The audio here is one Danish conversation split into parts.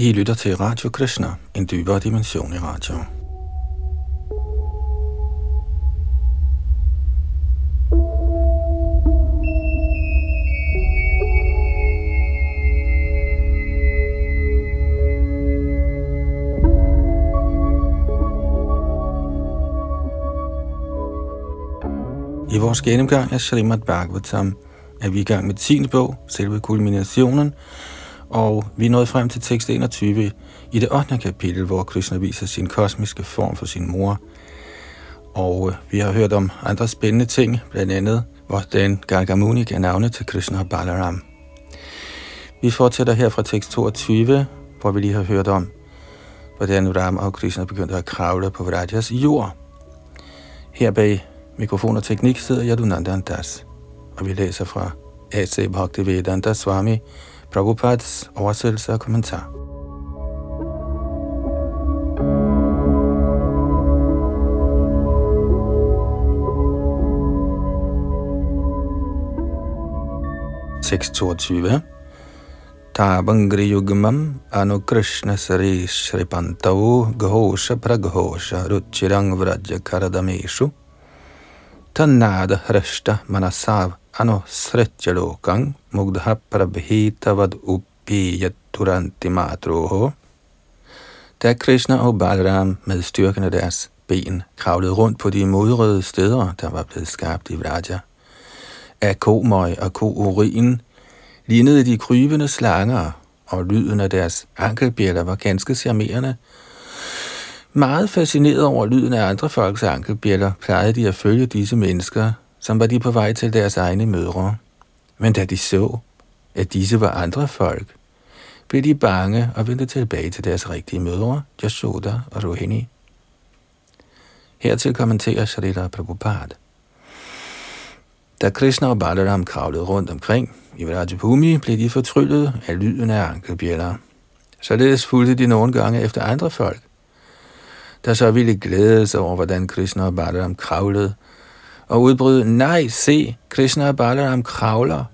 I lytter til Radio Krishna, en dybere dimension i radio. I vores gennemgang af Srimad Bhagavatam er vi i gang med 10. bog, selve kulminationen, og vi er nået frem til tekst 21 i det 8. kapitel, hvor Krishna viser sin kosmiske form for sin mor. Og øh, vi har hørt om andre spændende ting, blandt andet, hvordan Gargamuni gav navne til Krishna og Balaram. Vi fortsætter her fra tekst 22, hvor vi lige har hørt om, hvordan Ram og Krishna begyndte at kravle på Vrajas jord. Her bag mikrofon og teknik sidder Yadunandan Das, og vi læser fra A.C. Bhaktivedanta Swami, Prabhupads oversættelse og kommentar. Tekst 22 Tabangri yugmam anu Krishna sari shripantau ghosha praghosha ruchirang vraja karadameshu tannada hrashta manasav anu sritjalokang mugdha prabhitavad uppiyat turanti matroho. Da Krishna og Balaram med styrken af deres ben kravlede rundt på de modrøde steder, der var blevet skabt i Vraja, af komøg og kourin, lignede de krybende slanger, og lyden af deres ankelbjælder var ganske charmerende. Meget fascineret over lyden af andre folks ankelbjælder, plejede de at følge disse mennesker, som var de på vej til deres egne mødre. Men da de så, at disse var andre folk, blev de bange og vendte tilbage til deres rigtige mødre, Yashoda og Rohini. Hertil kommenterer Sharila Prabhupada. Da Krishna og Balaram kravlede rundt omkring i Vrajabhumi, blev de fortryllet af lyden af ankelbjæller. Således fulgte de nogle gange efter andre folk, der så ville glæde sig over, hvordan Krishna og Balaram kravlede, og udbryde, nej, se, Krishna og Balaram kravler.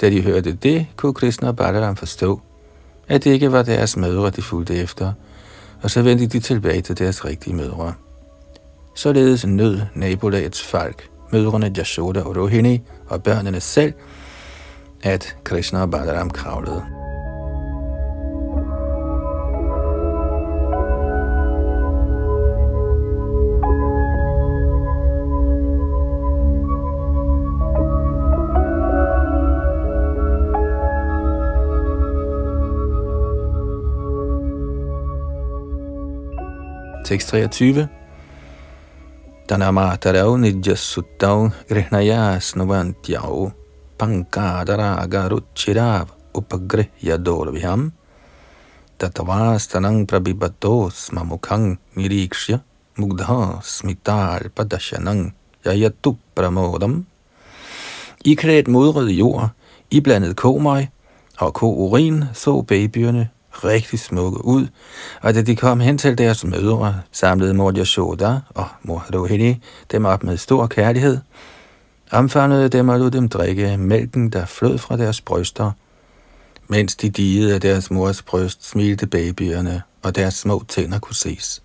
Da de hørte det, kunne Krishna og Balaram forstå, at det ikke var deres mødre, de fulgte efter, og så vendte de tilbage til deres rigtige mødre. Således nød nabolagets folk, mødrene Jashoda og Rohini og børnene selv, at Krishna og Balaram kravlede. Tekst 23. Tanamatarau nijasuttau grihnaya snuvantyau pankadara ruchirav upagrihya dolvyam tatavastanang prabibato smamukhang nirikshya mugdha smital padashanang yayatu pramodam. I klædt modrød jord, i blandet komøg og ko-urin, så babyerne rigtig smukke ud, og da de kom hen til deres mødre, samlede mor Yashoda og mor Rohini dem op med stor kærlighed, omfavnede dem og lod dem drikke mælken, der flød fra deres bryster. Mens de digede af deres mors bryst, smilte babyerne, og deres små tænder kunne ses.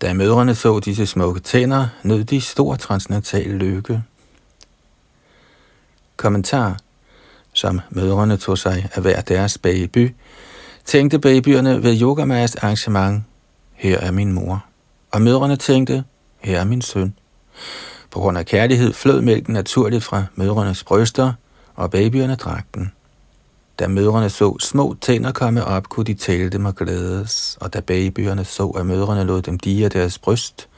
Da mødrene så disse smukke tænder, nød de stor transnatal lykke. Kommentar som mødrene tog sig af hver deres baby, tænkte babyerne ved Yogamajas arrangement, her er min mor. Og mødrene tænkte, her er min søn. På grund af kærlighed flød mælken naturligt fra mødrenes bryster, og babyerne drak den. Da mødrene så små tænder komme op, kunne de tale dem og glædes, og da babyerne så, at mødrene lod dem dige deres bryst,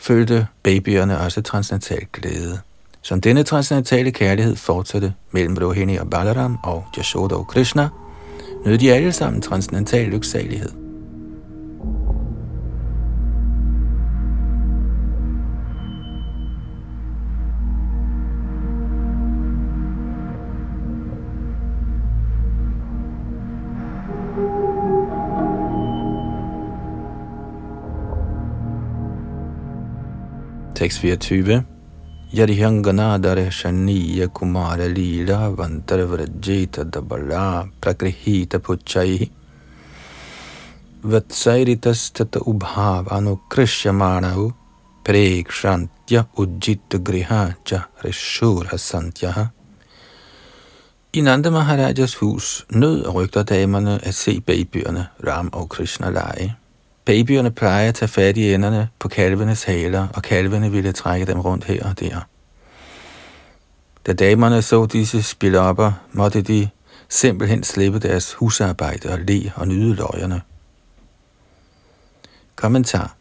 følte babyerne også transcendental glæde. Som denne transcendentale kærlighed fortsatte mellem Rohini og Balaram og Yashoda og Krishna, nød de alle sammen transcendental lyksalighed. Tekst 24 यर्ह्यङ्गनादर्शनीयकुमारलीलावन्तर्व्रजेतदबला प्रगृहीतपुच्छैः वत्सैरितस्तत उभावानुकृष्यमाणौ प्रेक्षान्त्य उज्जितगृहा च हृशूरसन्त्यः I Nanda Maharajas hus nød rygter damerne at se babyerne Ram og Krishna lege. Babyerne plejer at tage fat i enderne på kalvenes haler, og kalvene ville trække dem rundt her og der. Da damerne så disse spilopper, måtte de simpelthen slippe deres husarbejde og le og nyde løjerne. Kommentar.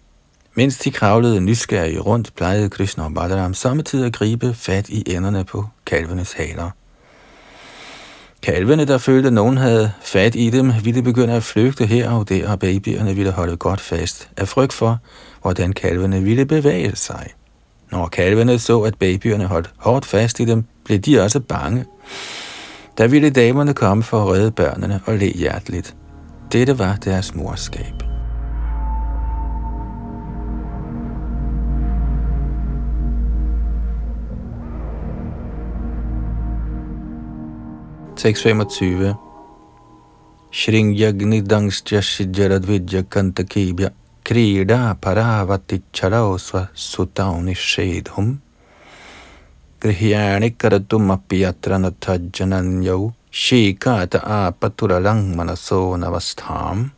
Mens de kravlede nysgerrige rundt, plejede Krishna og Balaram samtidig at gribe fat i enderne på kalvenes haler. Kalvene, der følte, at nogen havde fat i dem, ville begynde at flygte her og der, og babyerne ville holde godt fast af frygt for, hvordan kalvene ville bevæge sig. Når kalvene så, at babyerne holdt hårdt fast i dem, blev de også bange. Der ville damerne komme for at redde børnene og le hjerteligt. Dette var deres morskab. Tekst 25. Shringyagni dangsja shijaradvidya kantakibya krida paravati Charaosva sutauni shedhum grihyani karatum Apiyatrana natajjananyau shikata apaturalang manaso navastham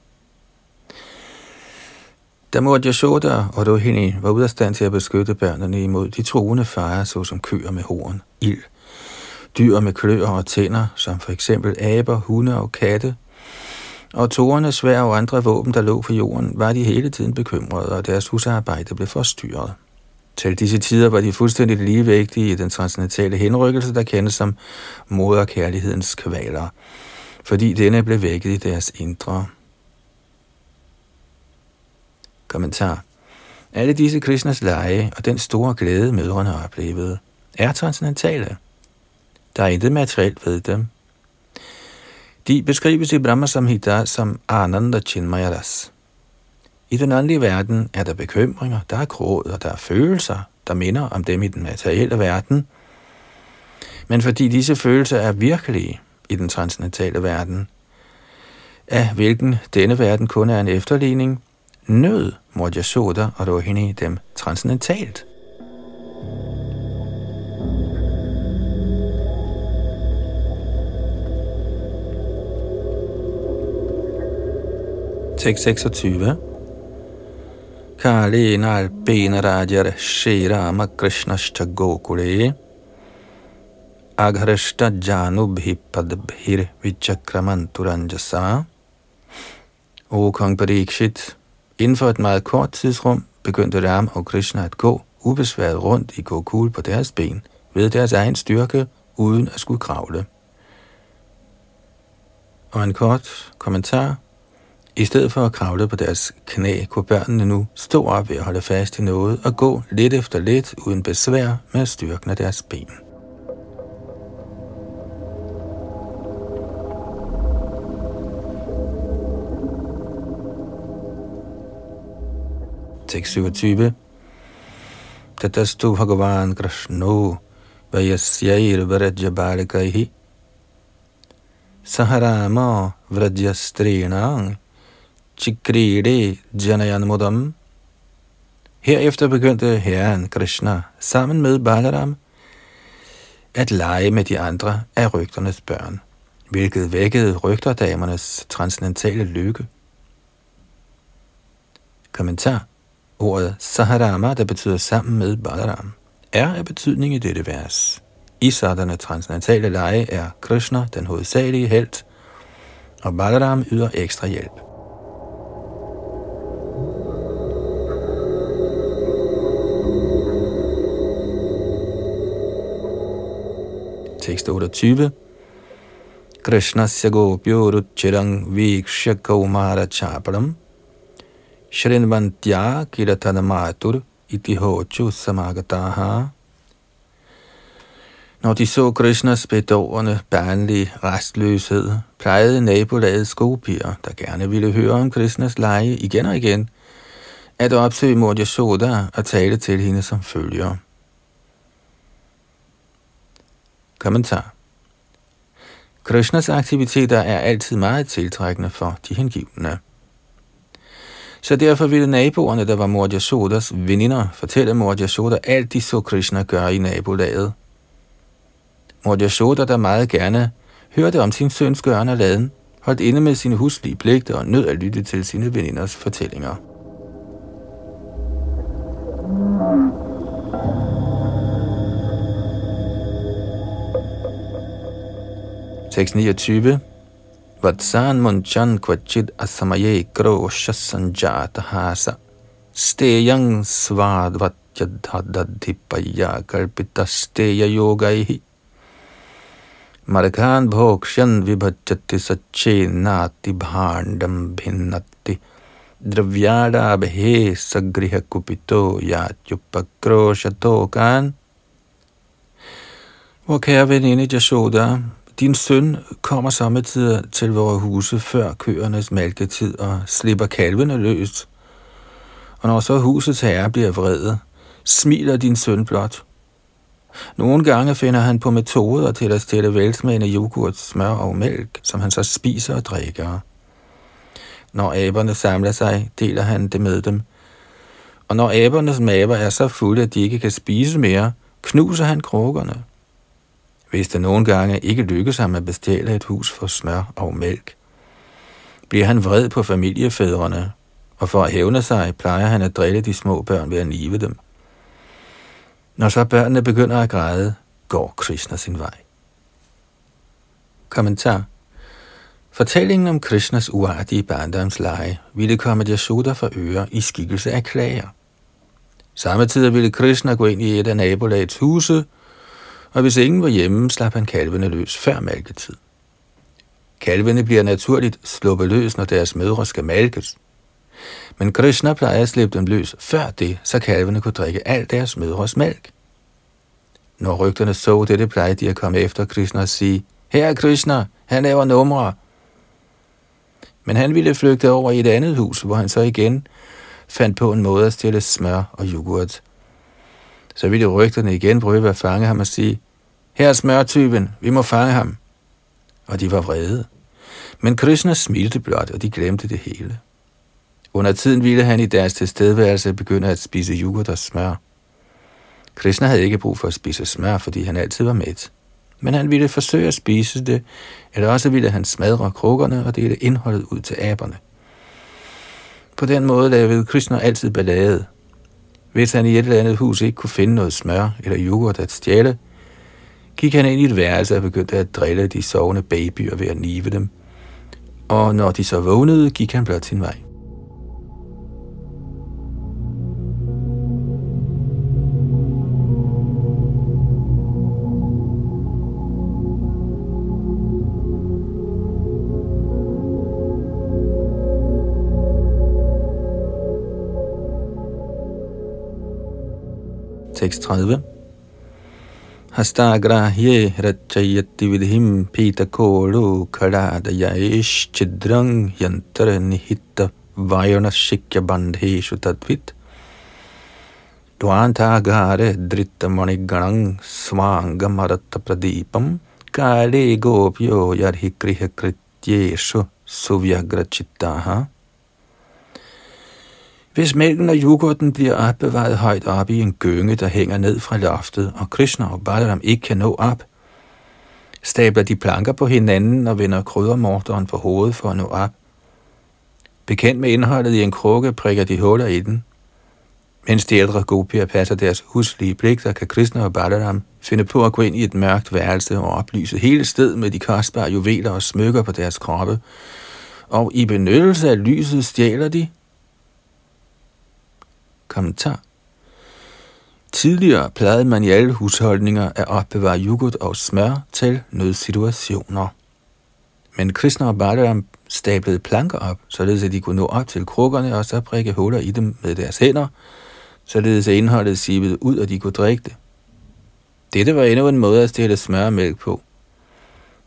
Da mor Yashoda og Rohini var ude af stand til at beskytte børnene imod de troende farer, såsom køer med horn, ild dyr med kløer og tænder, som for eksempel aber, hunde og katte, og tårerne, svær og andre våben, der lå på jorden, var de hele tiden bekymrede, og deres husarbejde blev forstyrret. Til disse tider var de fuldstændig ligevægtige i den transcendentale henrykkelse, der kendes som moderkærlighedens kvaler, fordi denne blev vækket i deres indre. Kommentar. Alle disse Krishnas lege og den store glæde, mødrene har oplevet, er transcendentale. Der er intet materielt ved dem. De beskrives i Brahma Samhita som Ananda Chinmayaras. I den åndelige verden er der bekymringer, der er gråd og der er følelser, der minder om dem i den materielle verden. Men fordi disse følelser er virkelige i den transcendentale verden, af hvilken denne verden kun er en efterligning, nød Morjasoda og Rohini dem transcendentalt. Tekst 26. Kalena alpena rajar Shirama Krishnashta Gokule Agharashta Janubhi Padbhir Vichakramanturanjasa O kong Parikshit, inden for et meget kort tidsrum begyndte Ram og Krishna at gå ubesværet rundt i Gokul på deres ben, ved deres egen styrke, uden at skulle kravle. Og en kort kommentar i stedet for at kravle på deres knæ, kunne børnene nu stå op ved at holde fast i noget og gå lidt efter lidt uden besvær med styrken af deres ben. Tekst 27. Tatastu Bhagavan Krishno Vrajya Balikaihi Saharama Vrajastrinang Chikride Janayanmudam. Herefter begyndte herren Krishna sammen med Balaram at lege med de andre af rygternes børn, hvilket vækkede rygterdamernes transcendentale lykke. Kommentar. Ordet Saharama, der betyder sammen med Balaram, er af betydning i dette vers. I sådanne transcendentale lege er Krishna den hovedsagelige held, og Balaram yder ekstra hjælp. Tekst 28. Krishnasya gopyo ruchirang vikshya kaumara chaparam Shrinvantya matur iti hochu samagataha Når de så Krishnas bedårende, barnlige restløshed, plejede nabolagets gopier, der gerne ville høre om Krishnas lege igen og igen, at opsøge Mordya Soda og tale til hende som følger. Kommentar Krishnas aktiviteter er altid meget tiltrækkende for de hengivne. Så derfor ville naboerne, der var Mor Yasodas veninder, fortælle Mor Yasoda alt de så Krishna gøre i nabolaget. Mor Yasoda, der meget gerne hørte om sin søns gøren og laden, holdt inde med sine huslige pligter og nød at lytte til sine veninders fortællinger. Tekst 29. Vatsan munchan kvachid asamaye krosha sanjatahasa. Steyang svadvatyadhadadhipaya karpita steya yogaihi. Marghan bhokshyan vibhajati sache nati bhandam bhinnati. द्रव्याडाभे सगृहकुपितो यात्युपक्रोशतोकान् वो ख्यावे नीनी Jashoda din søn kommer samtidig til vores huse før køernes malketid og slipper kalvene løs. Og når så husets herre bliver vrede, smiler din søn blot. Nogle gange finder han på metoder til at stille velsmagende yoghurt, smør og mælk, som han så spiser og drikker. Når aberne samler sig, deler han det med dem. Og når abernes maver er så fulde, at de ikke kan spise mere, knuser han krukkerne. Hvis det nogle gange ikke lykkes ham at bestjæle et hus for smør og mælk, bliver han vred på familiefædrene, og for at hævne sig, plejer han at drille de små børn ved at nive dem. Når så børnene begynder at græde, går Krishna sin vej. Kommentar Fortællingen om Krishnas uartige barndomsleje ville komme Yashoda for øre i skikkelse af klager. Samtidig ville Krishna gå ind i et af nabolagets huse og hvis ingen var hjemme, slap han kalvene løs før malketid. Kalvene bliver naturligt sluppet løs, når deres mødre skal malkes. Men Krishna plejer at slippe dem løs før det, så kalvene kunne drikke al deres mødres mælk. Når rygterne så det, plejede de at komme efter Krishna og sige, her er Krishna, han laver numre. Men han ville flygte over i et andet hus, hvor han så igen fandt på en måde at stille smør og yoghurt så ville rygterne igen prøve at fange ham og sige, her er smørtyven, vi må fange ham. Og de var vrede. Men Krishna smilte blot, og de glemte det hele. Under tiden ville han i deres tilstedeværelse begynde at spise yoghurt og smør. Krishna havde ikke brug for at spise smør, fordi han altid var mæt. Men han ville forsøge at spise det, eller også ville han smadre krukkerne og dele indholdet ud til aberne. På den måde lavede Krishna altid ballade, hvis han i et eller andet hus ikke kunne finde noget smør eller yoghurt at stjæle, gik han ind i et værelse og begyndte at drille de sovende babyer ved at nive dem. Og når de så vågnede, gik han blot sin vej. 36. Hastagrahye ratchayati vidhim pita kolu kadadayaish chidrang yantara nihitta vayana shikya bandheshu tadvit Dvantagare dritta maniganang svangamarat pradipam kale gopyo yarhi kriha krityeshu suvyagra chittaha hvis mælken og yoghurten bliver opbevaret højt op i en gynge, der hænger ned fra loftet, og Krishna og Balaram ikke kan nå op, stabler de planker på hinanden og vender kryddermorderen på hovedet for at nå op. Bekendt med indholdet i en krukke, prikker de huller i den. Mens de ældre gopier passer deres huslige pligter, kan Krishna og Balaram finde på at gå ind i et mørkt værelse og oplyse hele sted med de kostbare juveler og smykker på deres kroppe. Og i benyttelse af lyset stjæler de Kommentar. Tidligere plejede man i alle husholdninger at opbevare yoghurt og smør til nødsituationer. Men Krishna og Balaram stablede planker op, således at de kunne nå op til krukkerne og så prikke huller i dem med deres hænder, således at indholdet sivede ud, og de kunne drikke det. Dette var endnu en måde at stille smør og mælk på.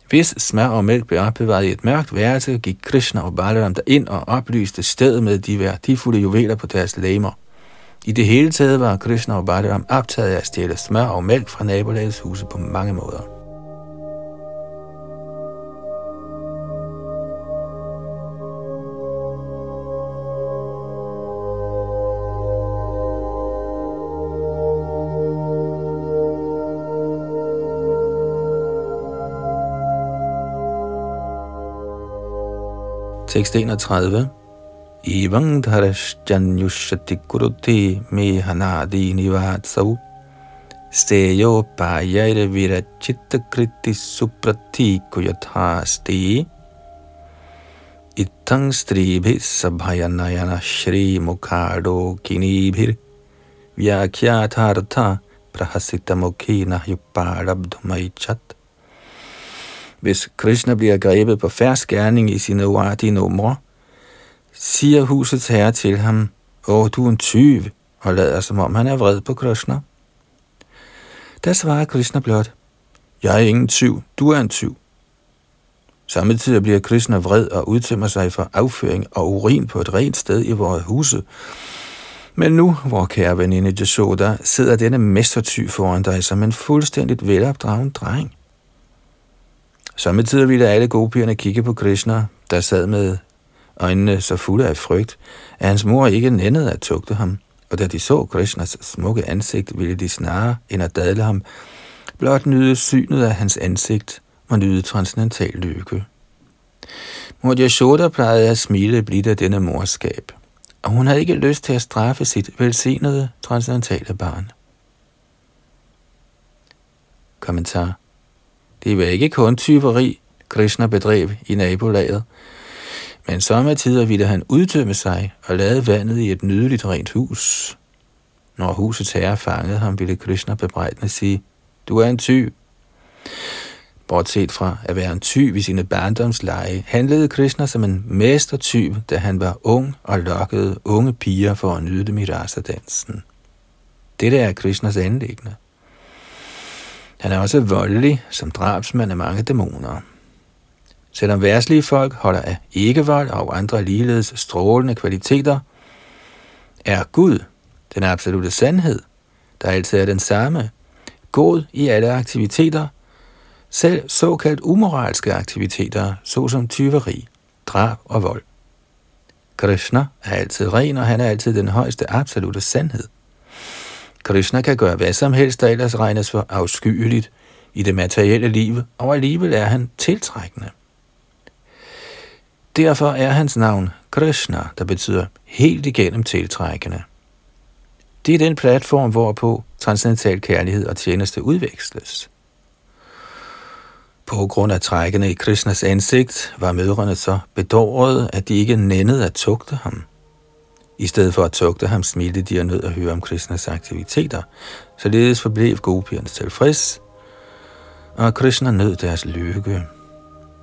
Hvis smør og mælk blev opbevaret i et mørkt værelse, gik Krishna og Balaram ind og oplyste stedet med de værdifulde juveler på deres læmer. I det hele taget var Krishna og Balaram optaget af at stjæle smør og mælk fra nabolagets huse på mange måder. Tekst 31 एवं धरश्चन्युष्यति कुरुति मेहनादिनिवात्सौ श्रेयोपायैर्विरचित्तकृतिसुप्रतीकुयथास्ति इत्थं स्त्रीभिः सभयनयन सभयनयनश्रीमुखाडोकिनीभिर्व्याख्याथार्थ प्रहसितमुखी न युपाडब्धुमैच्छत् Hvis Krishna bliver grebet på færds gerning i sine uartige numre, siger husets herre til ham, Åh, du er en tyv, og lader som om han er vred på Krishna. Der svarer Krishna blot, Jeg er ingen tyv, du er en tyv. Samtidig bliver Krishna vred og udtømmer sig for afføring og urin på et rent sted i vores huse. Men nu, hvor kære veninde Jasoda, sidder denne mestertyv foran dig som en fuldstændigt velopdragen dreng. Samtidig ville alle gopierne kigge på Krishna, der sad med øjnene så fulde af frygt, at hans mor ikke nændede at tugte ham. Og da de så Krishnas smukke ansigt, ville de snarere end at dadle ham, blot nyde synet af hans ansigt og nyde transcendental lykke. Mor Yashoda plejede at smile blidt af denne morskab, og hun havde ikke lyst til at straffe sit velsignede transcendentale barn. Kommentar Det var ikke kun tyveri, Krishna bedrev i nabolaget, men tider ville han udtømme sig og lade vandet i et nydeligt rent hus. Når husets herre fangede ham, ville Krishna bebrejdende sige, du er en tyv. Bortset fra at være en tyv i sine barndomsleje, handlede Krishna som en mestertyv, da han var ung og lokkede unge piger for at nyde dem i rasadansen. Dette er Krishnas anlæggende. Han er også voldelig som drabsmand af mange dæmoner. Selvom værtslige folk holder af ikkevold og andre ligeledes strålende kvaliteter, er Gud den absolute sandhed, der altid er den samme, god i alle aktiviteter, selv såkaldt umoralske aktiviteter, såsom tyveri, drab og vold. Krishna er altid ren, og han er altid den højeste absolute sandhed. Krishna kan gøre hvad som helst, der ellers regnes for afskyeligt i det materielle liv, og alligevel er han tiltrækkende. Derfor er hans navn Krishna, der betyder helt igennem tiltrækkende. Det er den platform, hvorpå transcendental kærlighed og tjeneste udveksles. På grund af trækkene i Krishnas ansigt var mødrene så bedårede, at de ikke nændede at tugte ham. I stedet for at tugte ham, smilte de og nød at høre om Krishnas aktiviteter, således forblev gopierne tilfreds, og Krishna nød deres lykke.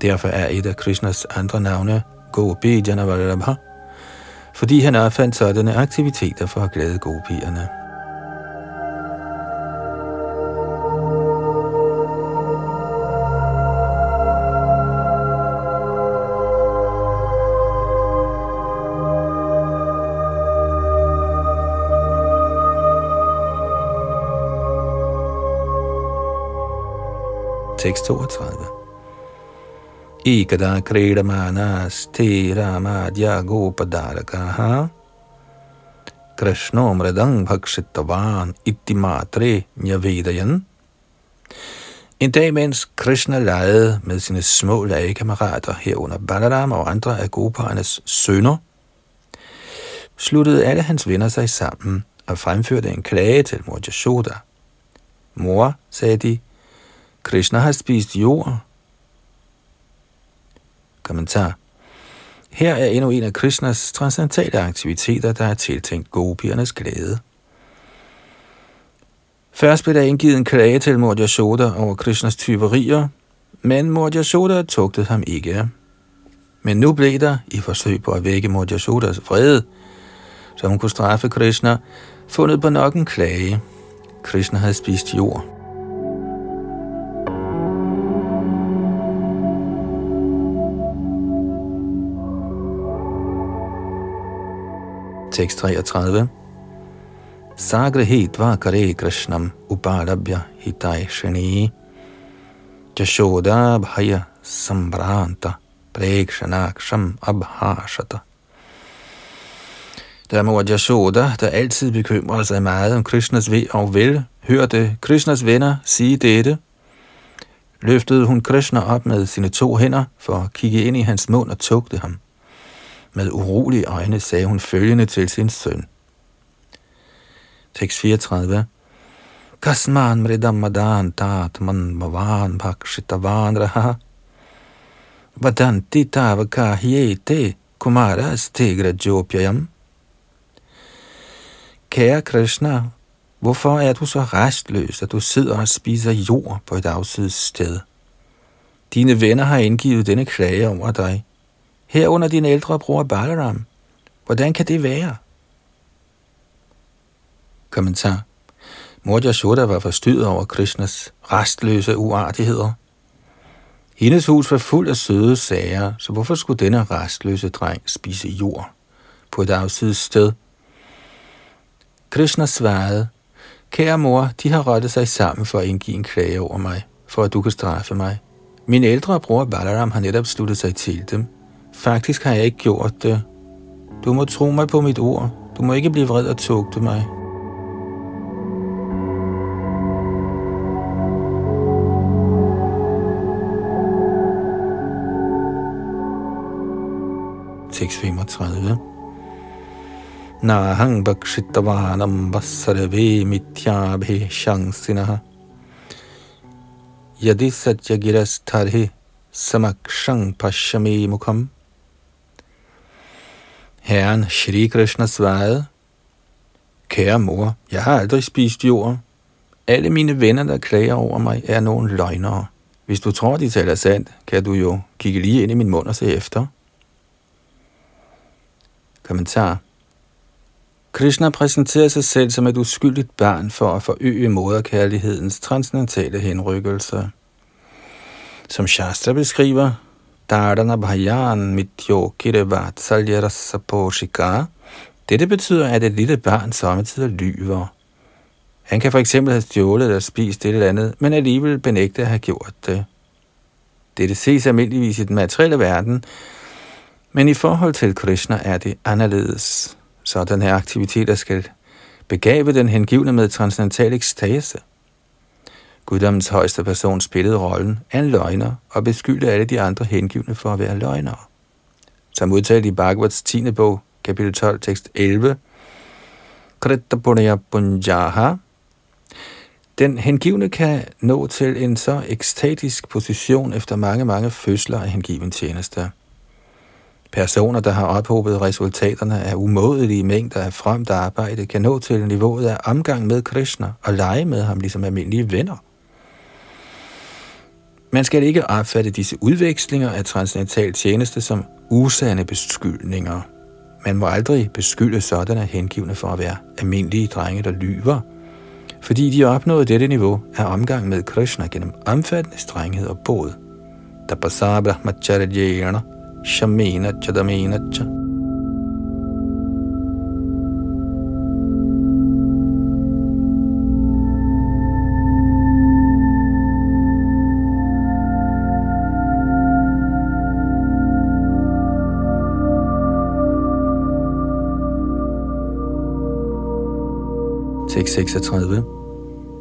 Derfor er et af Krishnas andre navne Gopi Janavarabha, fordi han opfandt sådanne aktiviteter for at glæde gopierne. Tekst 32 ekada क्रीडमानास्ते रामाद्या गोपदारकाः Krishno mridang bhakshitavan itti matre nyavedayan. En dag, mens Krishna legede med sine små legekammerater herunder Balaram og andre af goparernes sønner, sluttede alle hans venner sig sammen og fremførte en klage til mor Yashoda. Mor, sagde de, Krishna har spist jord, Kommentar. Her er endnu en af Krishnas transcendentale aktiviteter, der er tiltænkt gopiernes glæde. Først blev der indgivet en klage til Mord over Krishnas tyverier, men Mord Yashoda tugtede ham ikke. Men nu blev der, i forsøg på at vække Mord Yashodas vrede, så hun kunne straffe Krishna, fundet på nok en klage. Krishna havde spist jord. Tekst 33. Sagrahitva kare krishnam upadabhya hitai shani Jashoda bhaya sambranta prekshanaksham abhashata. Der mor Jashoda, der altid bekymrer sig meget om Krishnas ved og vel, hørte Krishnas venner sige dette, løftede hun Krishna op med sine to hænder for at kigge ind i hans mund og tugte ham. Med urolige øjne sagde hun følgende til sin søn. Tekst 34. Kasman mridamadan tat man mavan bhakshitavan raha. Vadanti tavaka hyete kumaras stigra jopyayam. Kære Krishna, hvorfor er du så restløs, at du sidder og spiser jord på et afsides sted? Dine venner har indgivet denne klage over dig. Herunder din ældre bror Balaram. Hvordan kan det være? Kommentar. Mor Yashoda var forstyrret over Krishnas restløse uartigheder. Hendes hus var fuld af søde sager, så hvorfor skulle denne restløse dreng spise jord på et afsides sted? Krishna svarede, Kære mor, de har rettet sig sammen for at indgive en klage over mig, for at du kan straffe mig. Min ældre bror Balaram har netop sluttet sig til dem. Faktisk har jeg ikke gjort det. Du må tro mig på mit ord. Du må ikke blive vred og tugte mig. Tekst 35 Nahang bakshitavanam vasarve mithyabhe shangsinaha Yadi satyagiras tarhi samakshang pashami mukham. Herren Shri Krishna svarede, Kære mor, jeg har aldrig spist jord. Alle mine venner, der klager over mig, er nogle løgnere. Hvis du tror, de taler sandt, kan du jo kigge lige ind i min mund og se efter. Kommentar Krishna præsenterer sig selv som et uskyldigt barn for at forøge moderkærlighedens transcendentale henrykkelse. Som Shastra beskriver, Dardana Bhajan Mityo Kirevat Poshika. Dette betyder, at et lille barn samtidig lyver. Han kan for eksempel have stjålet eller spist det eller andet, men alligevel benægte at have gjort det. Dette ses almindeligvis i den materielle verden, men i forhold til Krishna er det anderledes. Så den her aktiviteter skal begave den hengivne med transcendental ekstase. Guddommens højeste person spillede rollen af en løgner og beskyldte alle de andre hengivne for at være løgnere. Som udtalt i Bhagavats 10. bog, kapitel 12, tekst 11, Krita Punjaha, den hengivne kan nå til en så ekstatisk position efter mange, mange fødsler af hengiven tjeneste. Personer, der har ophobet resultaterne af umådelige mængder af fremt arbejde, kan nå til niveauet af omgang med Krishna og lege med ham ligesom almindelige venner. Man skal ikke opfatte disse udvekslinger af transcendental tjeneste som usande beskyldninger. Man må aldrig beskylde sådanne hengivne for at være almindelige drenge, der lyver, fordi de opnåede dette niveau af omgang med Krishna gennem omfattende strenghed og båd. Tapasa brahmacharya shamena chadamena Chadamena 36.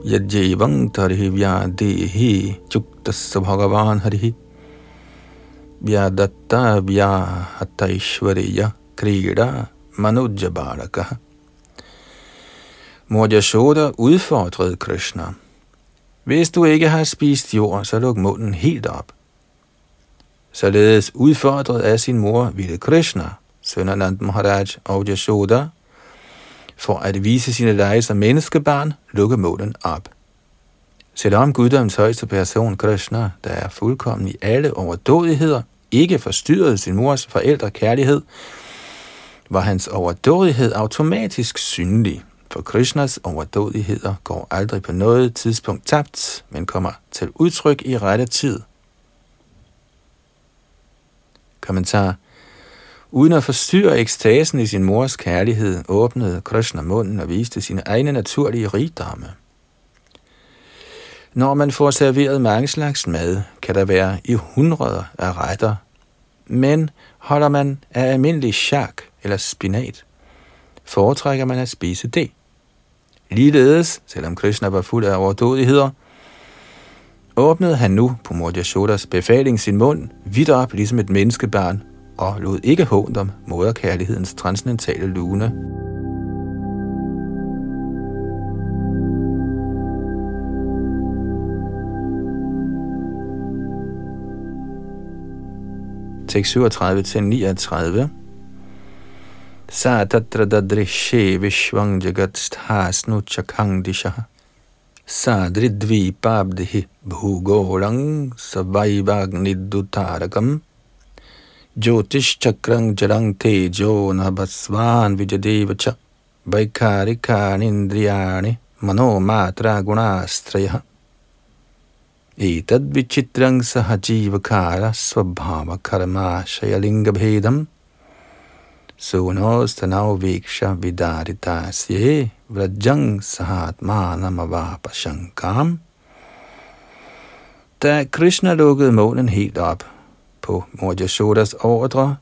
Yajjevang tarhi vyadehi chuktas bhagavan harihi vyadatta vyahataishvariya krida manujjabaraka. Mor Yashoda udfordrede Krishna. Hvis du ikke har spist jord, så luk munden helt op. Således udfordret af sin mor ville Krishna, Sønderland Maharaj og Yashoda, for at vise sine lege som menneskebarn, lukke målen op. Selvom guddoms højeste person Krishna, der er fuldkommen i alle overdådigheder, ikke forstyrrede sin mors forældre kærlighed, var hans overdådighed automatisk synlig, for Krishnas overdådigheder går aldrig på noget tidspunkt tabt, men kommer til udtryk i rette tid. Kommentar Uden at forstyrre ekstasen i sin mors kærlighed, åbnede Krishna munden og viste sine egne naturlige rigdomme. Når man får serveret mange slags mad, kan der være i hundreder af retter. Men holder man af almindelig chak eller spinat, foretrækker man at spise det. Ligeledes, selvom Krishna var fuld af overdådigheder, åbnede han nu på Mor Yashodas befaling sin mund vidt op, ligesom et menneskebarn og lod ikke hånd om moderkærlighedens transcendentale lune. Tekst 37 til 39. Sa tatra dadrishe vishvang jagat sthasnu chakhang dishaha Jyotish-chakrang jarangte jo nabhasvan vijadevacha vaikarika nindriyani mano matra gunastraya. Etad vichitrang sahajivakara svabhava karma shayalinga bhedam sunostanav viksha vidaritasye vrajang sahatmanamavapashankam. Da Krishna lukkede målen helt op, på Mordjasodas ordre,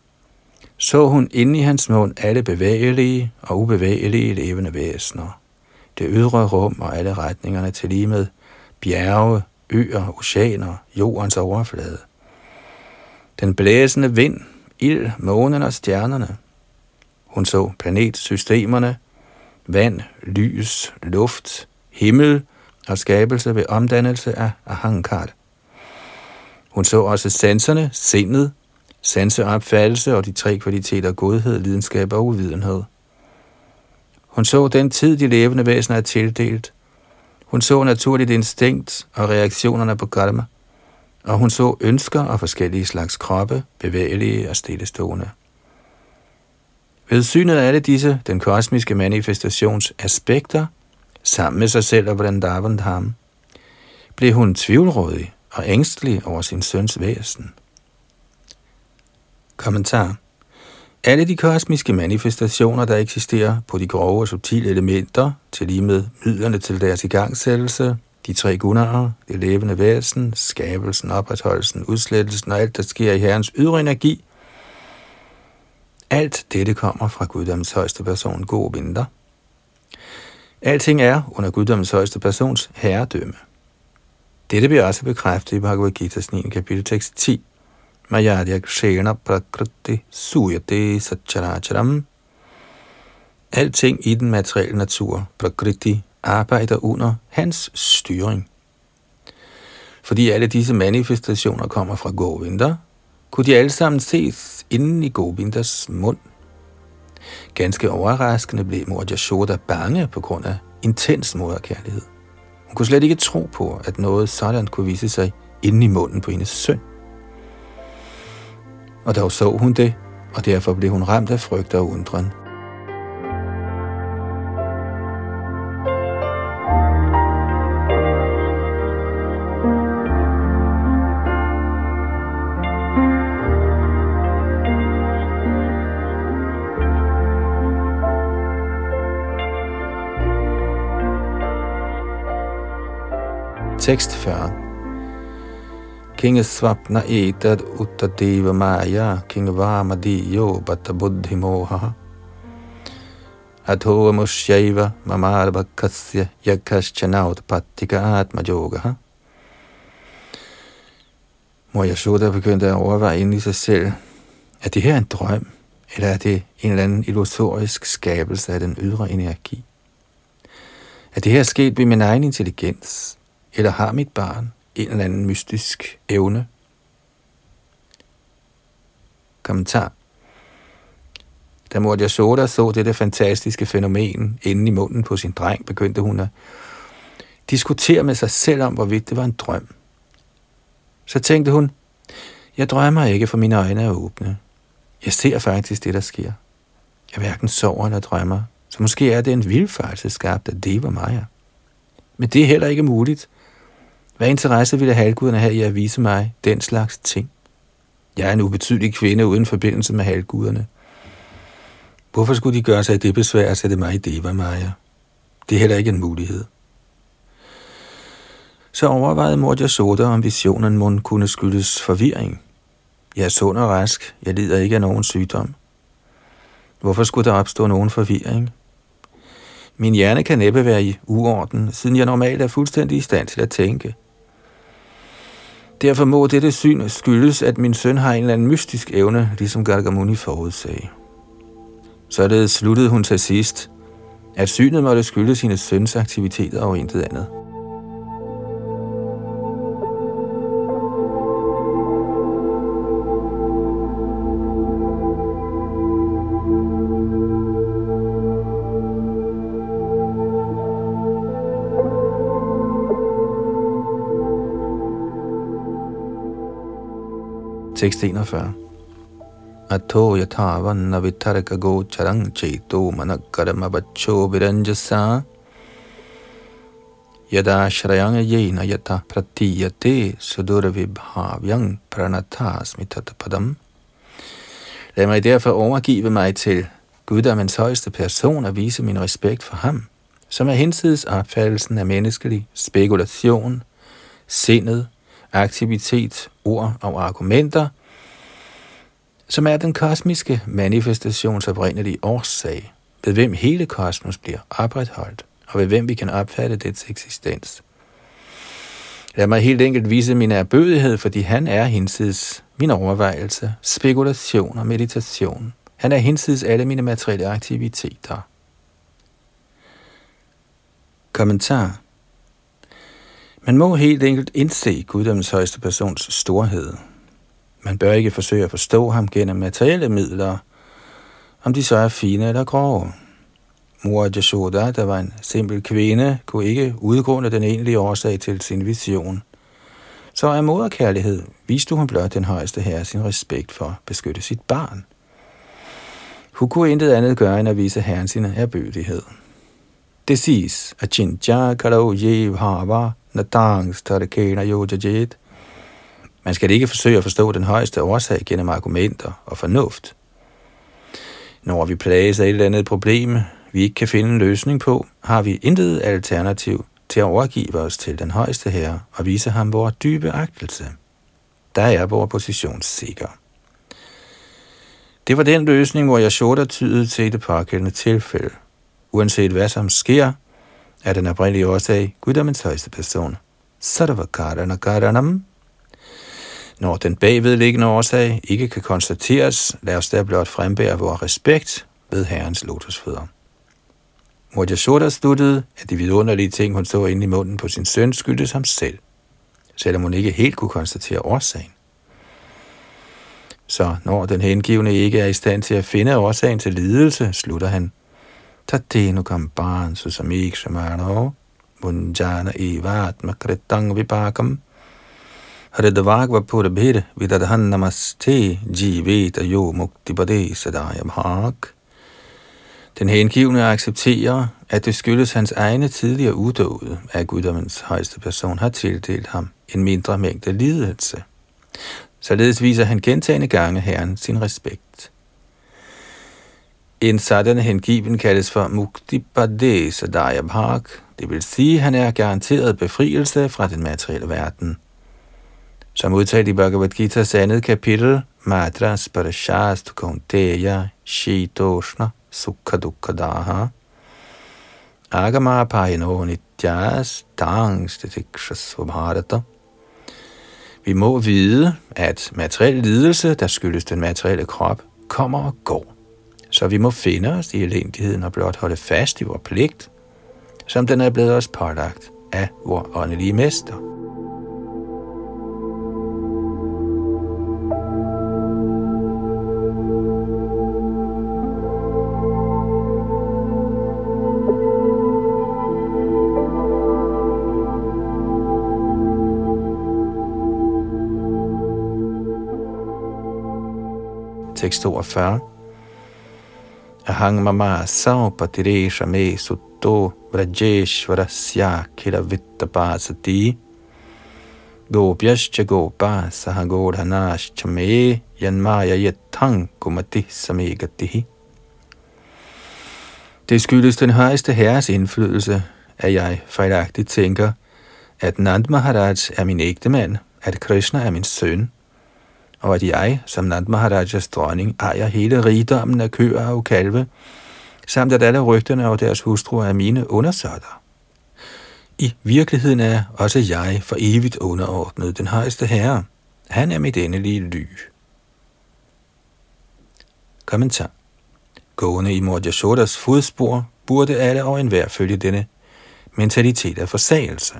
så hun inde i hans mund alle bevægelige og ubevægelige levende væsener. Det ydre rum og alle retningerne til lige med bjerge, øer, oceaner, jordens overflade. Den blæsende vind, ild, månen og stjernerne – hun så planetsystemerne, vand, lys, luft, himmel og skabelse ved omdannelse af Ahankar. Hun så også sanserne, sindet, sanseopfattelse og de tre kvaliteter godhed, lidenskab og uvidenhed. Hun så den tid, de levende væsener er tildelt. Hun så naturligt instinkt og reaktionerne på karma. Og hun så ønsker og forskellige slags kroppe, bevægelige og stillestående. Ved synet af alle disse, den kosmiske manifestations aspekter, sammen med sig selv og Vrindavan blev hun tvivlrådig og ængstelig over sin søns væsen. Kommentar alle de kosmiske manifestationer, der eksisterer på de grove og subtile elementer, til lige med midlerne til deres igangsættelse, de tre gunarer, det levende væsen, skabelsen, opretholdelsen, udslettelsen og alt, der sker i Herrens ydre energi, alt dette kommer fra Guddoms højeste person, god vinter. Alting er under Guddoms højeste persons herredømme. Dette bliver også bekræftet i Bhagavad Gita's 9. kapitel tekst 10. Mayadya kshena prakriti suyate satcharacharam. Alting i den materielle natur, prakriti, arbejder under hans styring. Fordi alle disse manifestationer kommer fra Govinda, kunne de alle sammen ses inden i Govindas mund. Ganske overraskende blev mor Yashoda bange på grund af intens moderkærlighed. Hun kunne slet ikke tro på, at noget sådan kunne vise sig inde i munden på hendes søn. Og dog så hun det, og derfor blev hun ramt af frygt og undren. Tekst 40 King svapna etad uttadeva maya King Vamadiyo bata buddhi moha Atho mushaiva mamarbakasya yakashchanaut pattika atma yoga Mor Yashoda begyndte at overveje ind i sig selv, er det her en drøm, eller er det en eller anden illusorisk skabelse af den ydre energi? Er det her sket ved min egen intelligens? Eller har mit barn en eller anden mystisk evne? Kommentar. Da Mordia Soda så dette fantastiske fænomen inde i munden på sin dreng, begyndte hun at diskutere med sig selv om, hvorvidt det var en drøm. Så tænkte hun, jeg drømmer ikke, for mine øjne er åbne. Jeg ser faktisk det, der sker. Jeg hverken sover eller drømmer, så måske er det en vildfarelse skabt af Deva Maja. Men det er heller ikke muligt, hvad interesse ville halvguderne have i at vise mig den slags ting? Jeg er en ubetydelig kvinde uden forbindelse med halvguderne. Hvorfor skulle de gøre sig det besvær at sætte mig i Deva Maja? Det er heller ikke en mulighed. Så overvejede mor Jasoda, om visionen må kunne skyldes forvirring. Jeg er sund og rask. Jeg lider ikke af nogen sygdom. Hvorfor skulle der opstå nogen forvirring? Min hjerne kan næppe være i uorden, siden jeg normalt er fuldstændig i stand til at tænke. Derfor må dette syn skyldes, at min søn har en eller anden mystisk evne, ligesom Gargamuni forudsagde. Således sluttede hun til sidst, at synet måtte skyldes hendes søns aktiviteter og intet andet. 641. Ato yathavan vitarka go charang cheto manakarma bacho viranjasa yada shrayang yena yata pratiyate sudurvibhavyang pranatasmi padam. Lad mig derfor overgive mig til Guddommens højeste person og vise min respekt for ham, som er hinsides opfattelsen af menneskelig spekulation, sindet, aktivitet, ord og argumenter, som er den kosmiske manifestations oprindelige årsag, ved hvem hele kosmos bliver opretholdt, og ved hvem vi kan opfatte dets eksistens. Lad mig helt enkelt vise min erbødighed, fordi han er hinsides min overvejelse, spekulation og meditation. Han er hinsides alle mine materielle aktiviteter. Kommentar man må helt enkelt indse guddommens højeste persons storhed. Man bør ikke forsøge at forstå ham gennem materielle midler, om de så er fine eller grove. Mor Jashoda, der var en simpel kvinde, kunne ikke udgrunde den egentlige årsag til sin vision. Så af moderkærlighed viste hun blot den højeste herre sin respekt for at beskytte sit barn. Hun kunne intet andet gøre end at vise herren sin erbødighed. Det siges, at Chincha Karo Ye Hava Natangs Tarakena Yojajet. Man skal ikke forsøge at forstå den højeste årsag gennem argumenter og fornuft. Når vi plages af et eller andet problem, vi ikke kan finde en løsning på, har vi intet alternativ til at overgive os til den højeste herre og vise ham vores dybe agtelse. Der er vores position sikker. Det var den løsning, hvor jeg shorter tydet til det pågældende tilfælde. Uanset hvad som sker, er den oprindelige årsag guddommens højeste person. Sarvakarana karanam. Når den bagvedliggende årsag ikke kan konstateres, lad os der blot frembære vores respekt ved Herrens lotusfødder. Mor Yashoda sluttede, at de vidunderlige ting, hun så inde i munden på sin søn, skyldtes ham selv, selvom hun ikke helt kunne konstatere årsagen. Så når den hengivne ikke er i stand til at finde årsagen til lidelse, slutter han, Tatenu kampan susamikshmano munjana evat kritang vipakam Haridvagva purabhir vidadhan namaste jiveta yo muktipade sadayam hak. Den hengivne accepterer, at det skyldes hans egne tidligere uddåde, at guddommens højeste person har tildelt ham en mindre mængde lidelse. Således viser han gentagende gange Herren sin respekt. En sådan hengiven kaldes for Muktipade Sadaya Bhag, det vil sige, at han er garanteret befrielse fra den materielle verden. Som udtalt i Bhagavad Gita's andet kapitel, Madra Sparashast Kunteya Shitoshna Sukha Dukkadaha, Agama Pahino Nityas Tangs Detikshas Vi må vide, at materiel lidelse, der skyldes den materielle krop, kommer og går så vi må finde os i elendigheden og blot holde fast i vores pligt, som den er blevet os pålagt af vores åndelige mester. Tekst 42 Ahang mama patiresha me sutto vrajeshvarasya kila vittapasati gopyascha gopa sahagodhanascha me yanmaya yathang kumati samegatihi. Det skyldes den højeste herres indflydelse, at jeg fejlagtigt tænker, at Nand Maharaj er min ægte mand, at Krishna er min søn, og at jeg, som Nand Maharajas dronning, ejer hele rigdommen af køer og kalve, samt at alle rygterne og deres hustruer er mine undersåtter. I virkeligheden er også jeg for evigt underordnet den højeste herre. Han er mit endelige ly. Kommentar. Gående i Mordjasodas fodspor burde alle og enhver følge denne mentalitet af forsagelse.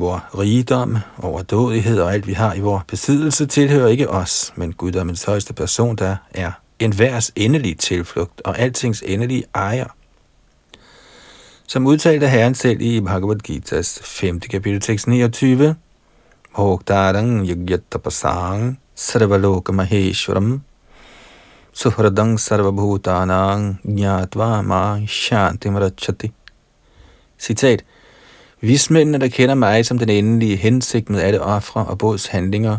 Vor rigdom, overdådighed og alt vi har i vores besiddelse tilhører ikke os, men guddommens højeste person, der er enhvers endelige tilflugt og altings endelige ejer. Som udtalte Herren selv i Bhagavad Gita's 5. kapitel tekst 29, Bhoktarang yagyatapasang sarvaloka maheshwaram suhradang sarvabhutanang jnatva ma shantim rachati. Citat. Vismændene, der kender mig som den endelige hensigt med alle ofre og båds handlinger,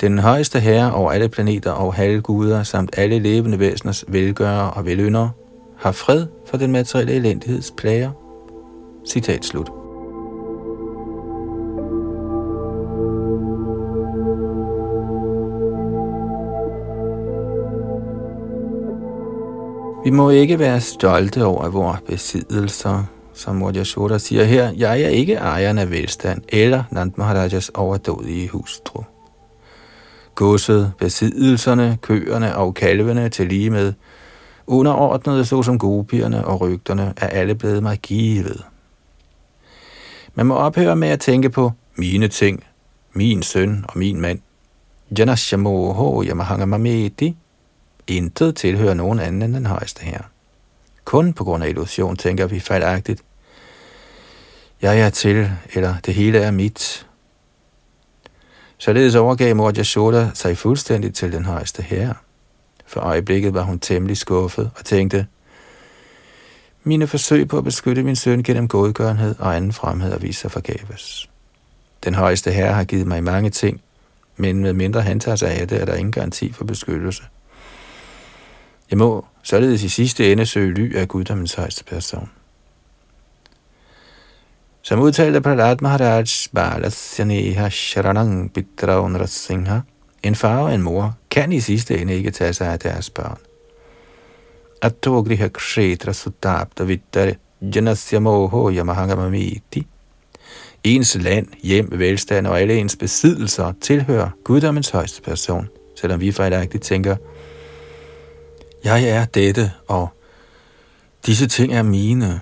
den højeste herre over alle planeter og halvguder samt alle levende væseners velgører og velynder, har fred for den materielle elendigheds plager. Citat slut. Vi må ikke være stolte over vores besiddelser, som Mor Yashoda siger her. Jeg er ikke ejeren af velstand eller Nand Maharajas overdådige hustru. Godset, besiddelserne, køerne og kalvene til lige med underordnede såsom gopierne og rygterne er alle blevet mig givet. Man må ophøre med at tænke på mine ting, min søn og min mand. Janashamoho Yamahangamamedi. Intet tilhører nogen anden end den højeste her. Kun på grund af illusion tænker vi fejlagtigt. Jeg er til, eller det hele er mit. Således overgav mor Yashoda sig fuldstændigt til den højeste herre. For øjeblikket var hun temmelig skuffet og tænkte, mine forsøg på at beskytte min søn gennem godgørenhed og anden fremhed og vise sig forgæves. Den højeste herre har givet mig mange ting, men med mindre han tager sig af det, er der ingen garanti for beskyttelse. Jeg må således i sidste ende søge ly af guddommens højeste person. Som udtalte Pralat Maharaj Balasyaneha Sharanang Pitraun Rasingha, en far og en mor kan i sidste ende ikke tage sig af deres børn. Atogriha kshetra sutapta vittare janasya moho yamahangamamiti. Ens land, hjem, velstand og alle ens besiddelser tilhører guddommens højeste person, selvom vi fejlagtigt tænker, jeg er dette, og disse ting er mine.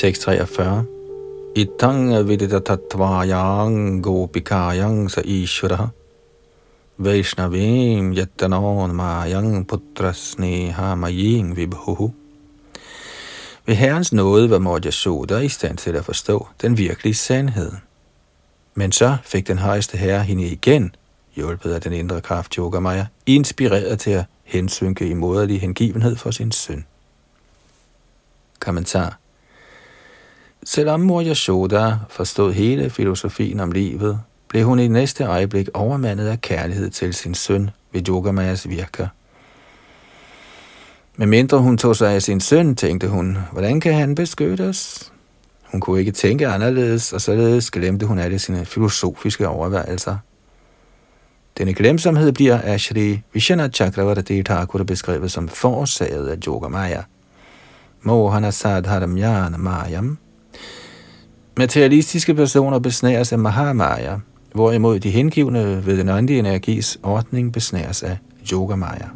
Tekst 43. Itang vidita tattvayang gopikayang sa ishvara Vaishnavim yattanon mayang putra sneha maying vibhuhu. Ved Herrens nåde var Morja Soda i stand til at forstå den virkelige sandhed. Men så fik den højeste herre hende igen, hjulpet af den indre kraft Yogamaya, inspireret til at hensynke i moderlig hengivenhed for sin søn. Kommentar Selvom mor Yashoda forstod hele filosofien om livet, blev hun i næste øjeblik overmandet af kærlighed til sin søn ved Yogamayas virker. Men mindre hun tog sig af sin søn, tænkte hun, hvordan kan han beskyttes? Hun kunne ikke tænke anderledes, og således glemte hun alle sine filosofiske overvejelser. Denne glemsomhed bliver af Shri Vishana Chakravarti Thakur beskrevet som forårsaget af Yogamaya. Mohana Sadharam Yana Mayam – Materialistiske personer besnæres af Mahamaya, hvorimod de hengivne ved den åndelige energis ordning besnæres af Yogamaya.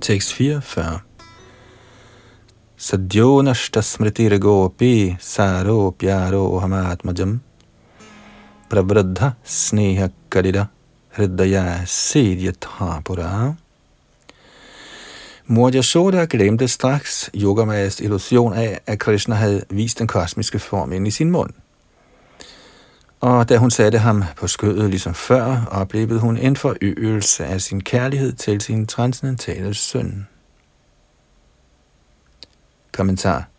Tekst 44 Sadyo smriti smritir saro pyaro hamatmajam pravradha sneha kalida Hridaya Siddhyatapura. Mor Yashoda glemte straks Yogamayas illusion af, at Krishna havde vist den kosmiske form ind i sin mund. Og da hun satte ham på skødet ligesom før, oplevede hun en forøgelse af sin kærlighed til sin transcendentale søn. Kommentar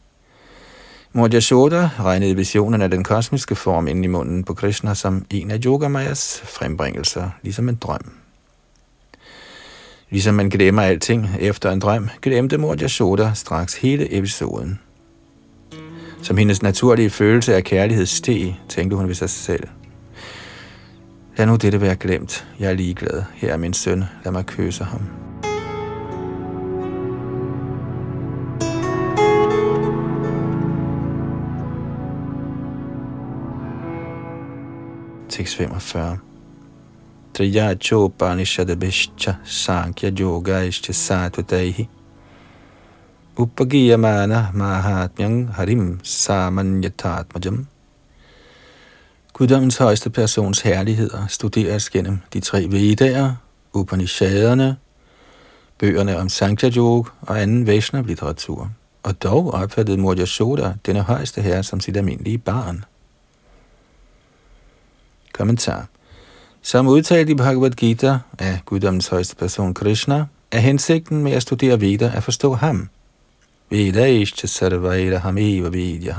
Mor Yashoda regnede visionen af den kosmiske form ind i munden på Krishna som en af Yogamayas frembringelser, ligesom en drøm. Ligesom man glemmer alting efter en drøm, glemte mor straks hele episoden. Som hendes naturlige følelse af kærlighed steg, tænkte hun ved sig selv. Lad nu dette være glemt. Jeg er ligeglad. Her er min søn. Lad mig kysse ham. Tekst 45 Triya Chopanishadabhishcha Sankhya yoga Yogaishcha Satvataihi Upagiyamana Mahatmyang Harim Samanyatatmajam Guddommens højeste persons herligheder studeres gennem de tre Vedaer, Upanishaderne, bøgerne om Sankhya Yoga og anden Vaishnav-litteratur. Og dog opfattede Murya Soda denne højeste herre som sit almindelige barn. Kommentar. Som udtalt i Bhagavad Gita af guddommens højeste person Krishna, er hensigten med at studere Veda at forstå ham. Veda ishcha sarvaira hameva vidya.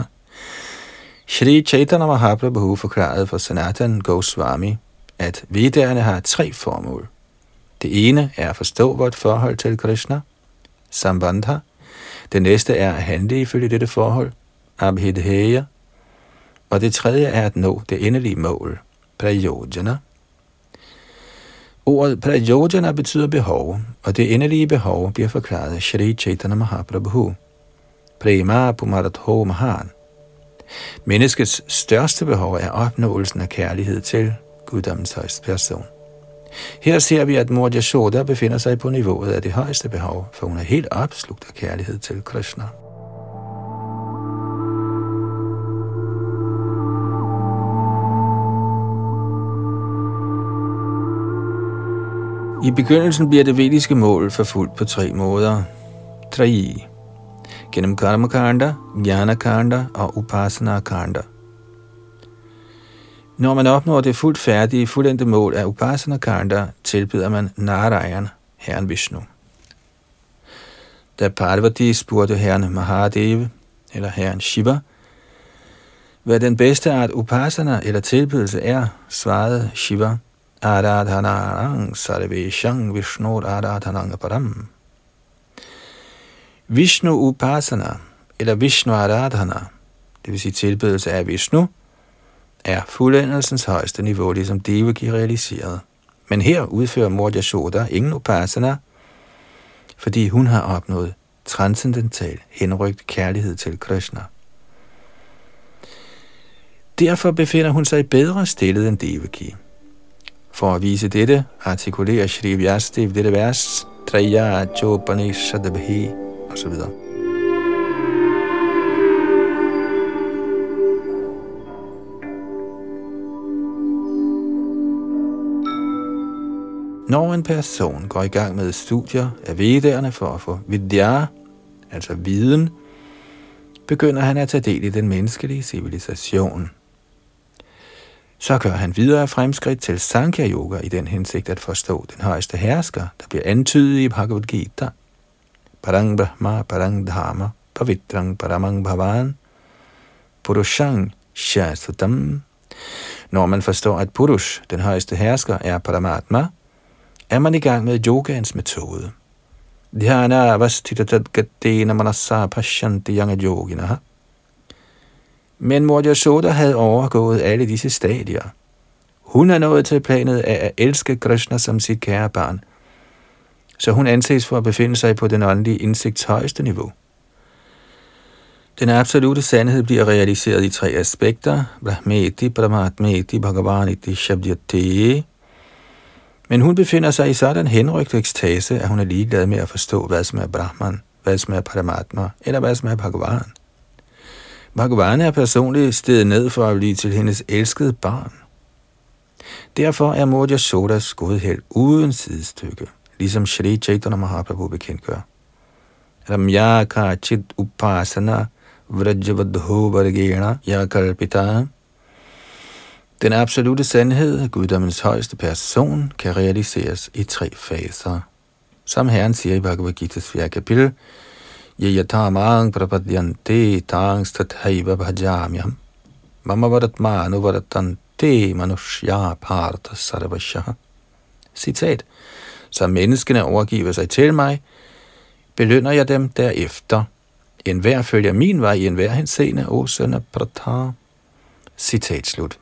Shri Chaitanya Mahaprabhu forklarede for Sanatan Goswami, at Vedaerne har tre formål. Det ene er at forstå vort forhold til Krishna, Sambandha. Det næste er at handle ifølge dette forhold, Abhidheya. Og det tredje er at nå det endelige mål, Prayojana. Ordet Prayojana betyder behov, og det endelige behov bliver forklaret af Shri Chaitanya Mahaprabhu. Prema Pumaratho Mahan. Menneskets største behov er opnåelsen af kærlighed til guddommens højste person. Her ser vi, at Mor Yashoda befinder sig på niveauet af det højeste behov, for hun er helt opslugt af kærlighed til Krishna. I begyndelsen bliver det vediske mål forfulgt på tre måder. Tre. Gennem Karmakanda, Jnana-kanda og Upasana-kanda. Når man opnår det fuldt færdige, fuldendte mål af Upasana-kanda, tilbyder man Narayan, herren Vishnu. Da Parvati spurgte herren Mahadeva, eller herren Shiva, hvad den bedste art upasana eller tilbydelse er, svarede Shiva, Aradhanarang sarveshang Vishnu Aradhanang param. Vishnu Upasana, eller Vishnu Aradhana, det vil sige tilbedelse af Vishnu, er fuldendelsens højeste niveau, ligesom Devaki realiseret. Men her udfører Mor Yashoda ingen Upasana, fordi hun har opnået transcendental henrygt kærlighed til Krishna. Derfor befinder hun sig bedre stillet end Devaki. For at vise dette, artikulerer Shri Vyastev dette vers, Traya Chopanishadabhi, og så. Når en person går i gang med studier af vedderne for at få vidya, altså viden, begynder han at tage del i den menneskelige civilisation – så gør han videre fremskridt til Sankhya Yoga i den hensigt at forstå den højeste hersker, der bliver antydet i Bhagavad Gita. Parang Brahma, Parang Dharma, Pavitrang Paramang Bhavan, Purushang Shasutam. Når man forstår, at Purush, den højeste hersker, er Paramatma, er man i gang med yogans metode. Dhyana avasthitatadgatena manasa pashanti yanga yoginaha. Men Mor Yashoda havde overgået alle disse stadier. Hun er nået til planet af at elske Krishna som sit kære barn, så hun anses for at befinde sig på den åndelige indsigts højeste niveau. Den absolute sandhed bliver realiseret i tre aspekter, Brahmeti, Brahmatmeti, Bhagavaniti, Shabdyate. Men hun befinder sig i sådan henrygt ekstase, at hun er ligeglad med at forstå, hvad som er Brahman, hvad som er Paramatma, eller hvad som er Bhagavan. Bhagavan er personligt stedet ned for at blive til hendes elskede barn. Derfor er Modja Sodas godhed uden sidestykke, ligesom Shri Chaitanya Mahaprabhu bekendtgør. Ramya Kachit Upasana Vrajavadho Vargena Yakalpita Den absolute sandhed, guddommens højeste person, kan realiseres i tre faser. Som Herren siger i Bhagavad Gita's 4. kapitel, Yayatamang prapadyante tangs tathaiva bhajamyam. Mama varatmanu varatante manushya partha sarvashah Citat. Så menneskene overgiver sig til mig, belønner jeg dem derefter. En hver følger min vej i en hver henseende, o søn af Pratar. Citat slut.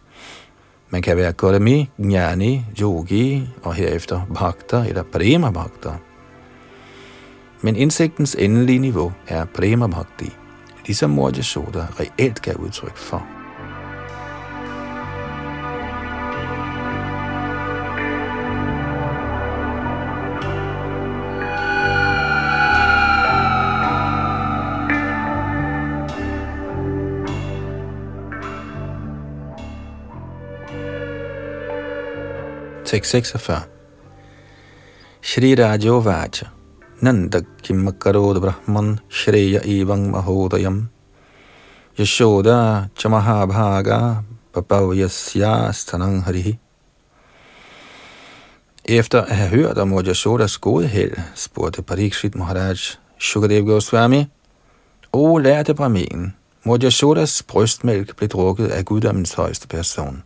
Man kan være Gautami, Jnani, Yogi og herefter Bhakta eller Prema Bhakta. Men indsigtens endelige niveau er Prema Bhakti, ligesom Mor Yashoda reelt gav udtryk for. 646. Shri Nand Vacha Nanda ब्रह्मन् Brahman Shreya महोदयम् Mahodayam Yashoda Chamahabhaga Papavayasya Stanang Harihi Efter at have hørt om Yashodas gode held, spurgte Parikshit Maharaj Shukadev Goswami, O lærte Brahmin, Yashodas brystmælk blev drukket af guddommens højeste person.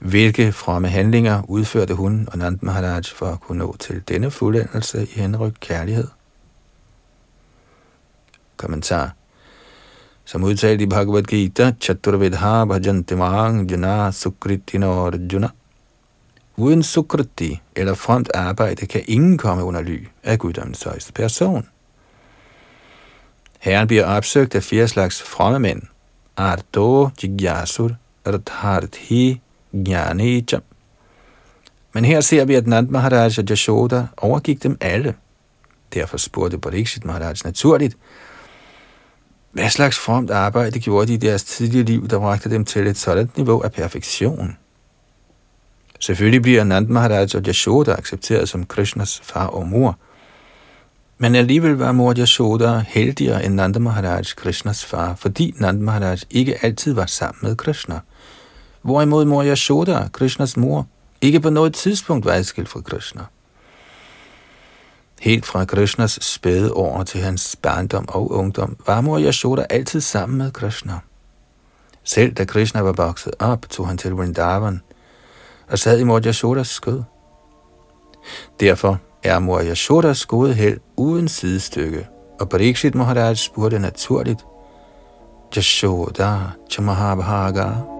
Hvilke fromme handlinger udførte hun og Nand Maharaj for at kunne nå til denne fuldendelse i henryk kærlighed? Kommentar. Som udtalt i Bhagavad Gita, Chaturvedha Bhajantimang Jana Sukritino Arjuna. Uden sukriti eller fromt arbejde kan ingen komme under ly af guddommens højeste person. Herren bliver opsøgt af fire slags fromme mænd. Ardo, Jigyasur, Radharthi Jnanija. Men her ser vi, at Nand Maharaj og Jashoda overgik dem alle. Derfor spurgte Pariksit Maharaj naturligt, hvad slags formt arbejde gjorde de i deres tidlige liv, der bragte dem til et sådan niveau af perfektion? Selvfølgelig bliver Nand Maharaj og Yashoda accepteret som Krishnas far og mor, men alligevel var mor Yashoda heldigere end Nand Maharaj, Krishnas far, fordi Nand Maharaj ikke altid var sammen med Krishna – hvorimod mor Yashoda, Krishnas mor, ikke på noget tidspunkt var adskilt fra Krishna. Helt fra Krishnas spæde år til hans barndom og ungdom, var mor Yashoda altid sammen med Krishna. Selv da Krishna var vokset op, tog han til Vrindavan og sad i mor Yashodas skød. Derfor er mor Yashodas gode held uden sidestykke, og Parikshit Maharaj spurgte naturligt, Yashoda Chamahabhaga,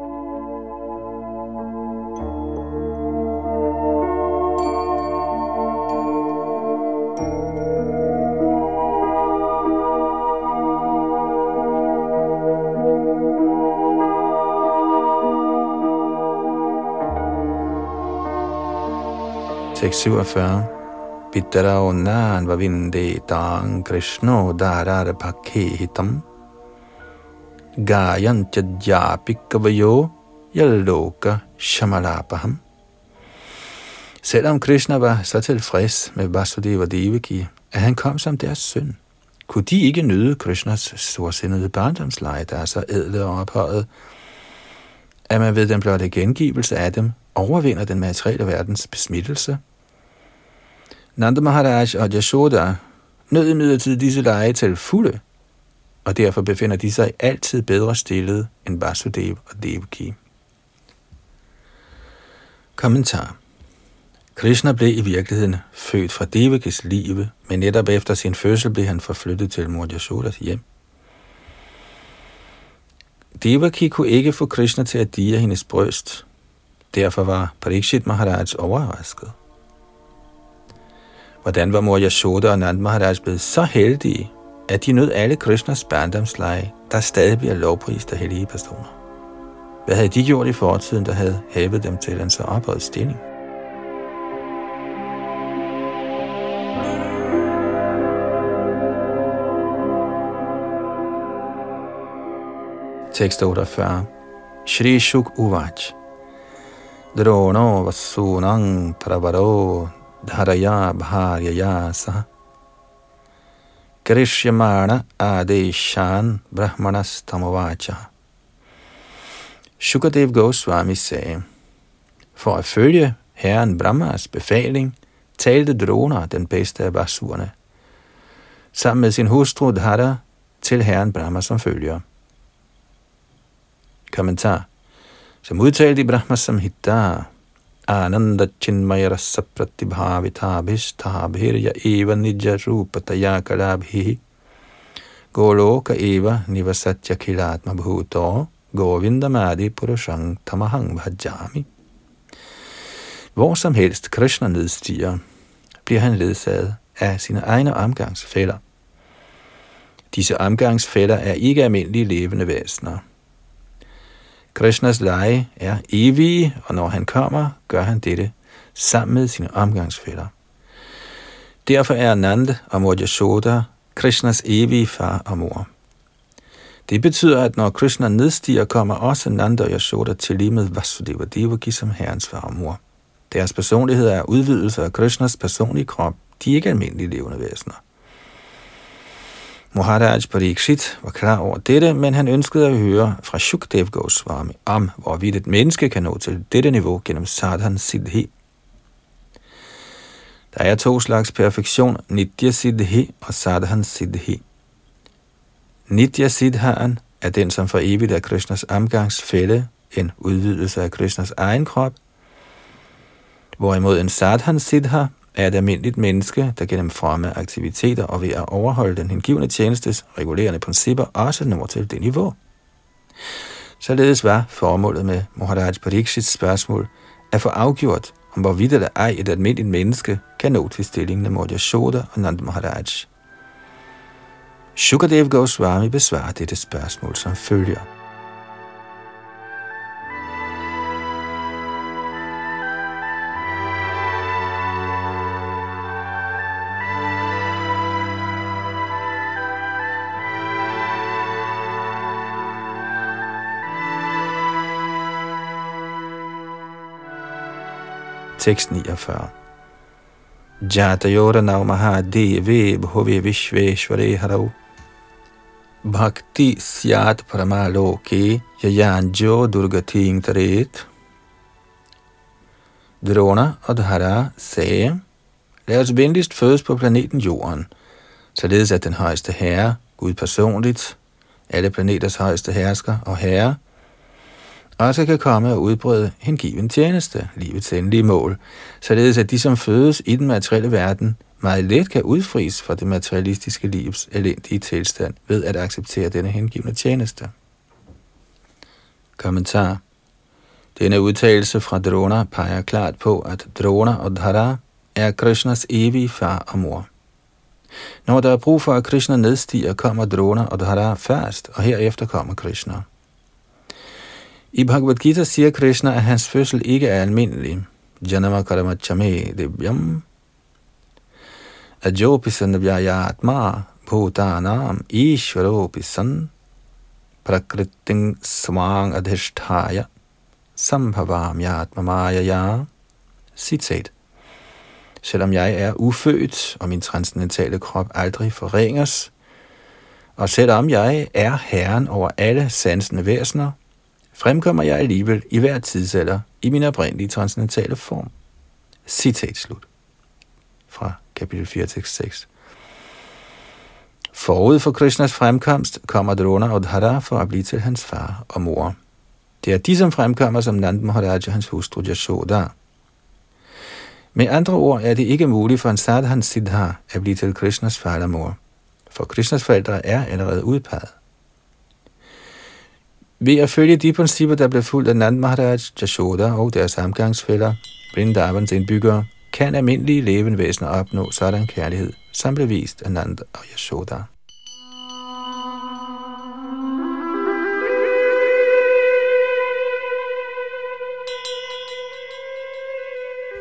647. Pittarao nan vavinde tang Krishno darar pakhehitam. Gayan tjadjapikavayo yaloka shamalapaham. Selvom Krishna var så tilfreds med Vasudeva Devaki, at han kom som deres søn, kunne de ikke nyde Krishnas storsindede barndomsleje, der er så ædle og ophøjet, at man ved den blotte gengivelse af dem overvinder den materielle verdens besmittelse – Nanda Maharaj og Yashoda nød imidlertid disse lege til fulde, og derfor befinder de sig altid bedre stillet end Vasudev og Devaki. Kommentar Krishna blev i virkeligheden født fra Devakis live, men netop efter sin fødsel blev han forflyttet til mor Yashodas hjem. Devaki kunne ikke få Krishna til at dige hendes bryst. Derfor var Parikshit Maharaj overrasket. Hvordan var mor Yashoda og Nand Maharaj blevet så heldige, at de nød alle Krishnas barndomsleje, der stadig bliver lovprist af hellige personer? Hvad havde de gjort i fortiden, der havde hævet dem til en så ophøjet stilling? Tekst 48. Shri Shuk Uvach. Drono vasunang pravaro dharaya bharyaya saha krishyamana adeshan brahmanastamavacha. Shukadev Goswami sagde, for at følge herren Brahmas befaling, talte Drona, den bedste af basurerne. sammen med sin hustru Dhara til herren Brahma som følger. Kommentar. Som udtalt i Brahma Samhita, Ananda Chinmaya Rasa Pratibhavitabhishtabhirya Eva Nija Rupataya Kalabhihi Goloka Eva Nivasatya Kilatma Bhuto Govindamadi Purushang Tamahang Bhajami Hvor som helst Krishna nedstiger, bliver han ledsaget af sine egne omgangsfælder. Disse omgangsfælder er ikke almindelige levende væsener. Krishnas lege er evige, og når han kommer, gør han dette sammen med sine omgangsfælder. Derfor er Nand og Mor Yashoda Krishnas evige far og mor. Det betyder, at når Krishna nedstiger, kommer også Nanda og Yashoda til lige med Vasudeva Devaki som herrens far og mor. Deres personlighed er udvidelse af Krishnas personlige krop. De er ikke almindelige levende væsener. Muharaj Pariksit var klar over dette, men han ønskede at høre fra Shukdev Goswami om, hvorvidt et menneske kan nå til dette niveau gennem sadhan siddhi. Der er to slags perfektion, nitya siddhi og sadhan siddhi. Nitya siddhan er den, som for evigt er Krishnas omgangsfælde, en udvidelse af Krishnas egen krop, hvorimod en sadhan siddha er et almindeligt menneske, der gennem fremme aktiviteter og ved at overholde den hengivende tjenestes regulerende principper også når til det niveau. Således var formålet med Muharaj Parikshits spørgsmål at få afgjort, om hvorvidt eller ej et almindeligt menneske kan nå til stillingen af Morja Shoda og Nand Maharaj. Shukadev Goswami besvarer dette spørgsmål som følger. 649. Jatayora Naumaha Deve Bhove Vishveshvare Harau Bhakti Syat Paramaloke Yayanjo Durgating Taret Drona og Dhara sagde, lad os venligst fødes på planeten Jorden, således at den højeste herre, Gud personligt, alle planeters højeste hersker og herre, også kan komme og udbrede hengiven tjeneste, livets endelige mål, således at de, som fødes i den materielle verden, meget let kan udfries fra det materialistiske livs elendige tilstand ved at acceptere denne hengivne tjeneste. Kommentar Denne udtalelse fra Drona peger klart på, at Drona og Dhara er Krishnas evige far og mor. Når der er brug for, at Krishna nedstiger, kommer Drona og Dhara først, og herefter kommer Krishna. I Bhagavad Gita siger Krishna, at hans fødsel ikke er almindelig. Janama karamachame divyam. Ajopisan vyayatma bhutanam ishvaropisan prakriting svang adhishthaya sambhavam yatma mayaya. Citat. Selvom jeg er ufødt, og min transcendentale krop aldrig forringes, og selvom jeg er herren over alle sansende væsener, fremkommer jeg alligevel i hver tidsalder i min oprindelige transcendentale form. Citat slut. Fra kapitel 4, tekst 6. Forud for Krishnas fremkomst kommer Drona og Dhara for at blive til hans far og mor. Det er de, som fremkommer som Nand Maharaj og hans hustru Yashoda. Med andre ord er det ikke muligt for en sadhan siddha at blive til Krishnas far eller mor, for Krishnas forældre er allerede udpeget. Ved at følge de principper, der blev fulgt af Nand Maharaj, Jashoda og deres samgangsfælder, Vrindavans indbyggere, kan almindelige levende væsener opnå sådan kærlighed, som blev vist af Nand og Yashoda.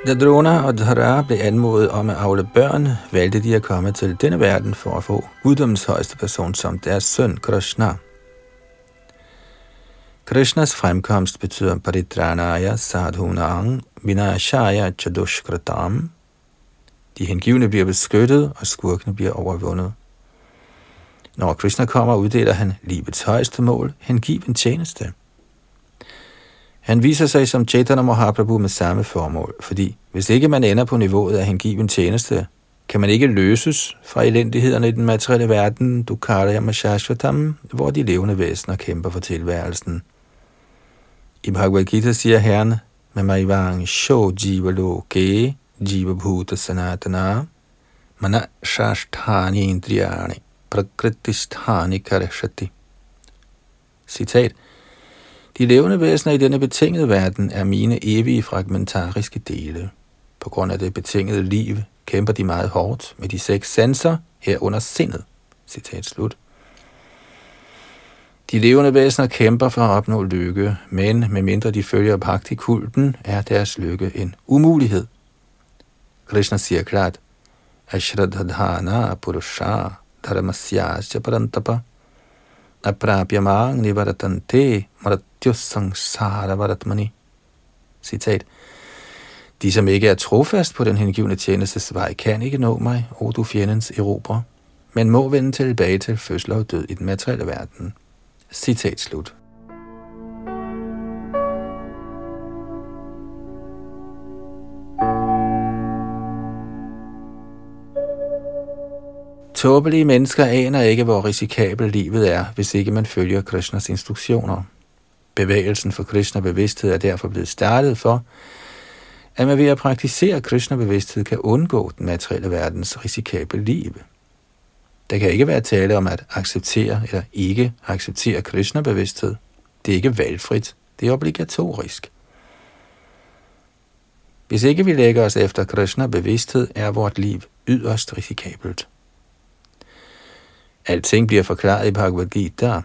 Da Drona og Dhara blev anmodet om at afle børn, valgte de at komme til denne verden for at få guddommens højeste person som deres søn Krishna – Krishnas fremkomst betyder paritranaya sadhunang vinashaya chadushkratam. De hengivne bliver beskyttet, og skurkene bliver overvundet. Når Krishna kommer, uddeler han livets højeste mål, hengiven tjeneste. Han viser sig som Chaitanya Mahaprabhu med samme formål, fordi hvis ikke man ender på niveauet af hengiven tjeneste, kan man ikke løses fra elendighederne i den materielle verden, Dukkarayam Shashvatam, hvor de levende væsener kæmper for tilværelsen. I Bhagavad Gita siger Herren, Mamaivang Sho Jiva Loke Jiva Bhuta Sanatana Mana Shashthani Indriyani Prakritisthani Karashati. Citat. De levende væsener i denne betingede verden er mine evige fragmentariske dele. På grund af det betingede liv kæmper de meget hårdt med de seks sanser herunder sindet. Citat slut. De levende væsener kæmper for at opnå lykke, men medmindre de følger praktikulten, er deres lykke en umulighed. Krishna siger klart, Ashradhadhana Purusha Dharmasyasya Parantapa Aprabhyamang Nivaratante Maratyus Sangsara Varatmani. Citat. De, som ikke er trofast på den hengivne tjenestes vej, kan ikke nå mig, o du fjendens erobre, men må vende tilbage til fødsel og død i den materielle verden. Citat slut. Tåbelige mennesker aner ikke, hvor risikabelt livet er, hvis ikke man følger Krishnas instruktioner. Bevægelsen for Krishna-bevidsthed er derfor blevet startet for, at man ved at praktisere Krishna-bevidsthed kan undgå den materielle verdens risikable liv. Der kan ikke være tale om at acceptere eller ikke acceptere Krishna-bevidsthed. Det er ikke valgfrit. Det er obligatorisk. Hvis ikke vi lægger os efter Krishna-bevidsthed, er vort liv yderst risikabelt. Alting bliver forklaret i Bhagavad Gita.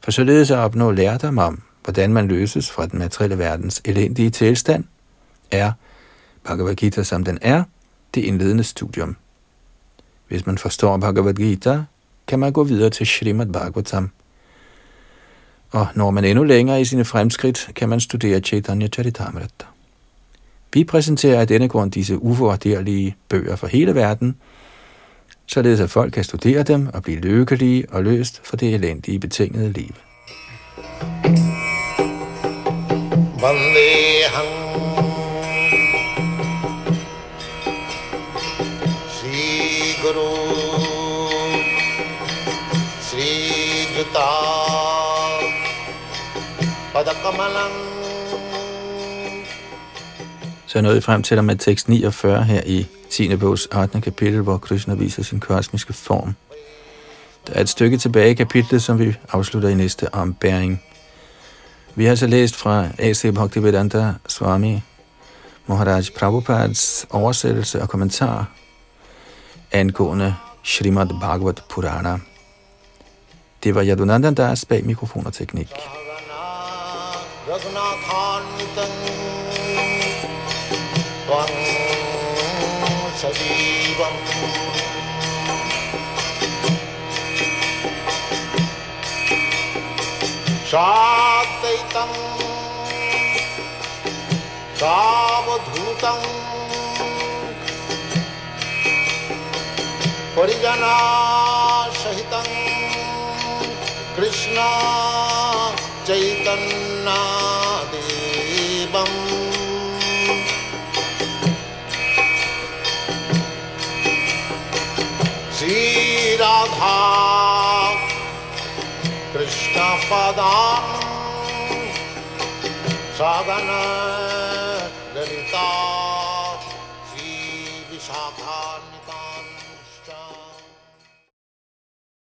For således at opnå lærdom om, hvordan man løses fra den materielle verdens elendige tilstand, er Bhagavad Gita, som den er, det indledende studium. Hvis man forstår Bhagavad Gita, kan man gå videre til Srimad Bhagavatam. Og når man endnu længere i sine fremskridt, kan man studere Chaitanya Charitamrita. Vi præsenterer af denne grund disse uvurderlige bøger for hele verden, således at folk kan studere dem og blive lykkelige og løst for det elendige betingede liv. Vandeham Så jeg nået frem til med tekst 49 her i 10. bogs 8. kapitel, hvor Krishna viser sin kosmiske form. Der er et stykke tilbage i kapitlet, som vi afslutter i næste ombæring. Vi har så læst fra A.C. Bhaktivedanta Swami Maharaj Prabhupads oversættelse og kommentar angående Srimad Bhagavat Purana. Det var Yadunandan Das bag mikrofon og teknik. रघुनाथान्वितं त्वं सजीवम्। शाद्वैतं सावधूतं परिजनासहितं कृष्ण चैतन्नादेवम् श्रीराधा कृष्णपदा साधना